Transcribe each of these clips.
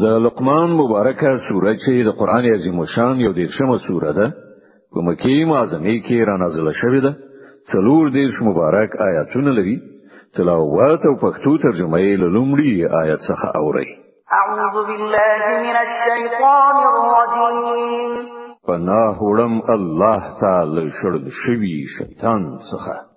د لقمان مبارکه سوره چې د قران عظیم شان یو دیرشمه سوره ده په مکی معظمه کې را نازله شوې ده څلور دیرش مبارک آیاتونه لري تلاوت او پښتو ترجمه یې لومړی آیت څخه اوري اعوذ بالله من الشیطان الرجیم پناه وړم الله تعالی شړل شوی شیطان څخه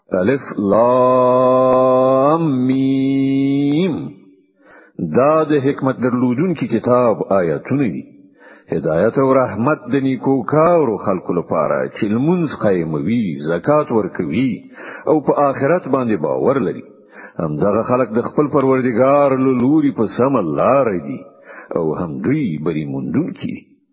الف لام میم دا د حکمت درلودون کی کتاب آیاتونه دي هدایت او رحمت د نیکو کارو خلکو لپاره چې لمونځ قایموي زکات ورکوي او په آخرت باندې باور لري هم دغه خلک د خپل پروردگار له لوري په سم لار دي او هم دوی بری موندونکي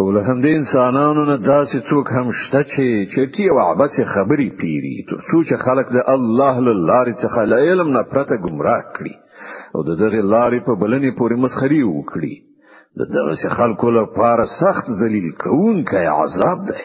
او له همدې انسانانو نه داسې څوک هم شته چې چټي او عباسي خبرې پیری تر څو چې خلک د الله له لارې څخه له علم نه پرته گمراه کړي او د دغه لارې په بلنې پورې مسخري وکړي د دغه خلکو لپاره سخت ذلیل کوونکی عذاب دی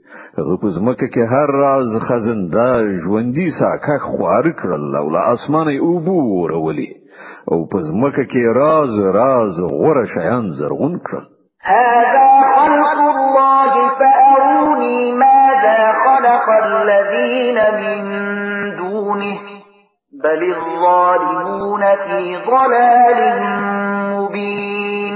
هغه په ځمکه کې هر راز خزنده ژوندۍ ساکه خوار کړل او له اسمانه اوبو ورولي او په ځمکه کې راز راز غوره شیان زرغون کړل هذا خلق الله فأروني ماذا خلق الذين من دونه بل الظالمون في ضلال مبين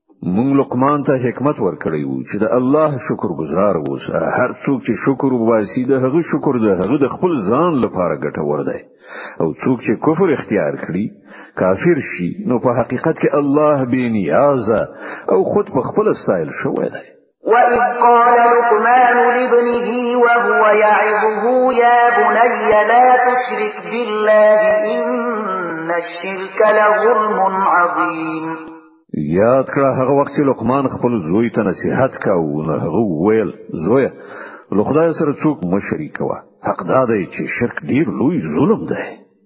مونږ لقمان ته حکمت ورکړی وو چې د الله شکر گزار اوسه هر څوک چې شکر وباسي د هغه شکر د هغه د خپل ځان لپاره ګټور دی او څوک چې کفر اختیار کړي کافر شي نو په حقیقت کې الله بې نیازه او خود په خپل ستایل شوی دی وَإِذْ قَالَ لُقْمَانُ لِابْنِهِ وَهُوَ يَعِظُهُ يَا بُنَيَّ لَا تُشْرِكْ بِاللَّهِ إِنَّ الشِّرْكَ لَظُلْمٌ عَظِيمٌ یاد کړه هغه وخت چې لقمان خپل زوی ته نصيحت کاوه نو هغه ویل زوی له خدای سره څوک مشرک وه حق دا دی چې شرک ډیر لوی ظلم دی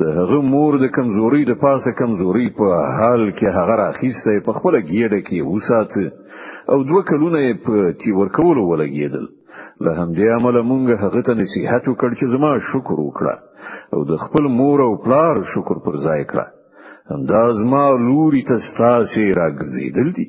د هغه مور د کمزوري د پاسه کمزوري په حال کې هغه راخیسته په خپل ګیډه کې وسات او دوه کلونه په تی ورکولو ولګیدل له همدې امله مونږ هغه ته نصيحت وکړ چې زما شکر وکړه او د خپل مور او پلار شکر پر ځای کړه همدا زما لوري ته ستاسو راګزیدل دي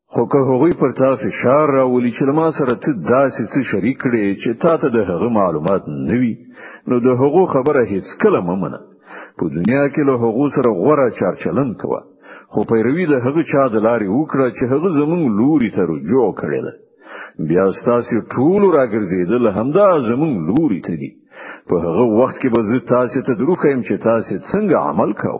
خو که هغوی پر تا فشار راولي چې ما سره ته داسې څه شریک کړي چې تا ته د هغه معلومات نه وي نو د هغو خبره هیڅ کله ممنه په دنیا کې له هغو سره غوړه چارچلن کوه خو پیروي د هغه چا د لارې وکړه چې هغه زمونږ لوري ته رجوع کړي ده بیا ستاسو ټول راګرځیدل همدا زمونږ لوري ته دي په هغه وخت کې به زه تاسو ته دروخم چې تاسو څنګه عمل کوئ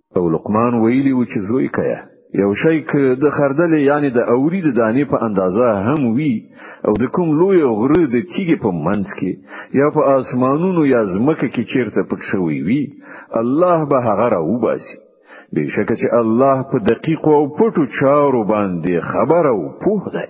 او لقمان ویلی و چې زوی کیا یو شی ک د خردلې یعنی د اوری د دانې په اندازه هم وی او د کوم لوی غره د تیګې په منځ کې یا په اسمانونو یا زمکه کې چیرته پټ شوی وی الله به هغه را وباسي بشکه چې الله په دقیق او پټو چارو باندې خبر او پوه دی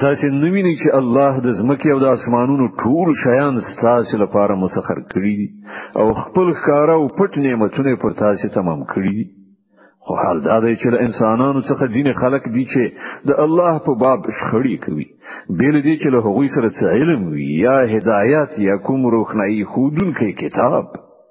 تاسو نو وینئ چې الله د زمکه او د اسمانونو ټول شیان ستاسو لپاره مسخر کړی دي او خپل ښکار او پټ نعمتونه پر تاسو تمام کړی دي خو حال دا دی چې له انسانانو څخه دین خلق دي چې د الله په باب شخړې کوي بیل دي چې له هغوی سره علم وي یا هدایت یا کوم روښنايي خودونکي کتاب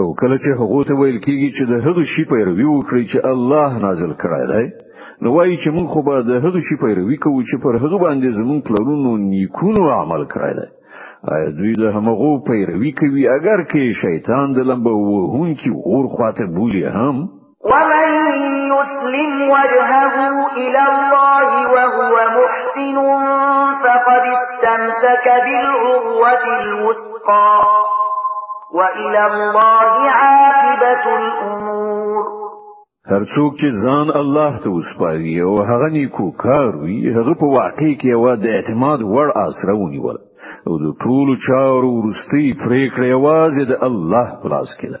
او کله چې هغه ته ویل کیږي چې د هغه شی پیروي وکړي چې الله نازل کړی دی نو وایي چې موږ خو به د هغه شی پیروي کوو چې پر هغه باندې زموږ پلرونو نیکونو عمل کړی دی دوی د همغو پیروي کوي اگر کې شیطان د لمبه وهونکي اور خواته بولی هم ومن يسلم وجهه إلى الله وهو محسن فقد استمسك بالعروة الوثقى وإلى الله عاقبة الأمور هر څوک چې ځان الله ته وسپاري او هغه نیکو کار وي هغه په واقع کې یو د اعتماد وړ آسره ونیول او د ټولو چارو ورستي پریکړه یوازې د الله په لاس کې ده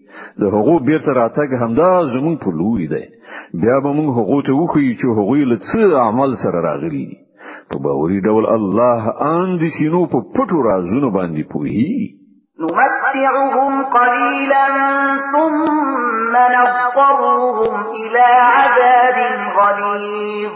د هغو بیرته راتګ همدا زمون په لوري دی بیا به موږ هغو ته وخی چې هغوی له څه عمل سره راغلي دي په باوري ډول الله ان دي شنو په پټو رازونو باندې پوهي نمتعهم قليلا ثم نضطرهم إلى عذاب غليظ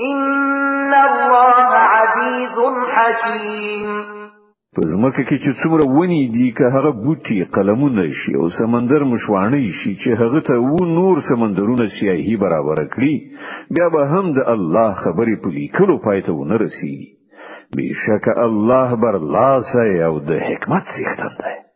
ان الله عزيز حكيم په ځمکه کې چې څومره ونی دي که هغه بوټي قلمونه شي او سمندر مشوانه شي چې هغه ته و نور سمندرونه سیاهي برابر کړي بیا به هم د الله خبرې په لیکلو پای ته ونه رسیږي بشک الله بر لاسه او د حکمت څښتن دی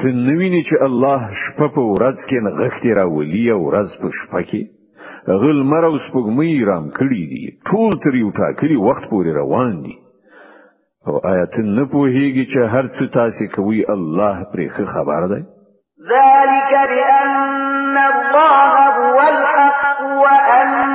ته نویني چې الله شپه په ورځ کې نغښتي راولي او ورځ په شپه کې غل مر او سپګمې رام کړی دي ټول تر یو ټاکلي وخت پورې روان دي او آیت نه پوهیږي چې هر څه تاسو کوي الله پرې خبر ده ذلك بأن الله هو الحق وأن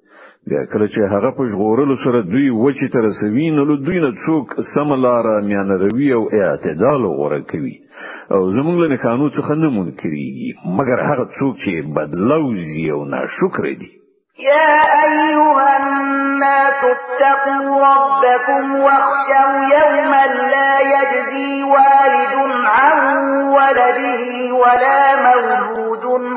بیا کله چې هغه په ژغورلو سره دوی وچی تر رسوي نو له دوی نه څوک سم لار میان روي او اعتدال غوړه کوي او زمونږ له قانون څخه نه منکريږي مګر هغه څوک چې بدلوزي او ناشکر دي يا أيها الناس اتقوا ربكم واخشوا يوما لا يجزي والد عن ولده ولا مولود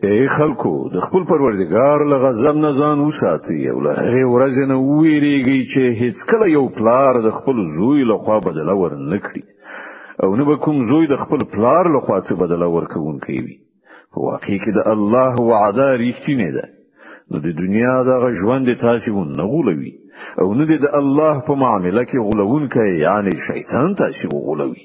اے خلکو د خپل پروردگار له غضب نه ځان وساتئ او له هغې ورځې نه وویریږئ چې هیڅ کله یو پلار د خپل زوی له خوا بدله ورنکړي او نه به کوم زوی د خپل پلار له خوا څه بدله ورکوونکی وي په واقع کې د الله وعده ریښتینې ده نو د دنیا دغه ژوند تاسو نه غولوي او نه د الله په معاملې کې غولونکی یعنی شیطان تاسو غولوي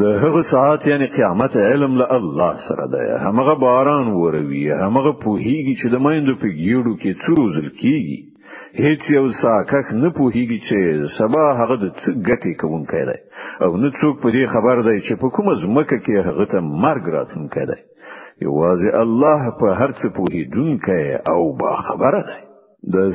د هغه ساعت یعنی قیامت علم له الله سره ده همغه باران وروي همغه پوهیږي چې د مایندو په ګیړو کې څو ځل کیږي هیڅ یو ساکک نه پوهیږي چې سبا هغه د څه ګټې کوونکی دی او نه څوک په دې خبر دی چې په کومه ځمکه کې هغه ته مرګ راتلونکی دی یوازې الله په هر څه پوهیدونکی او با خبره دی د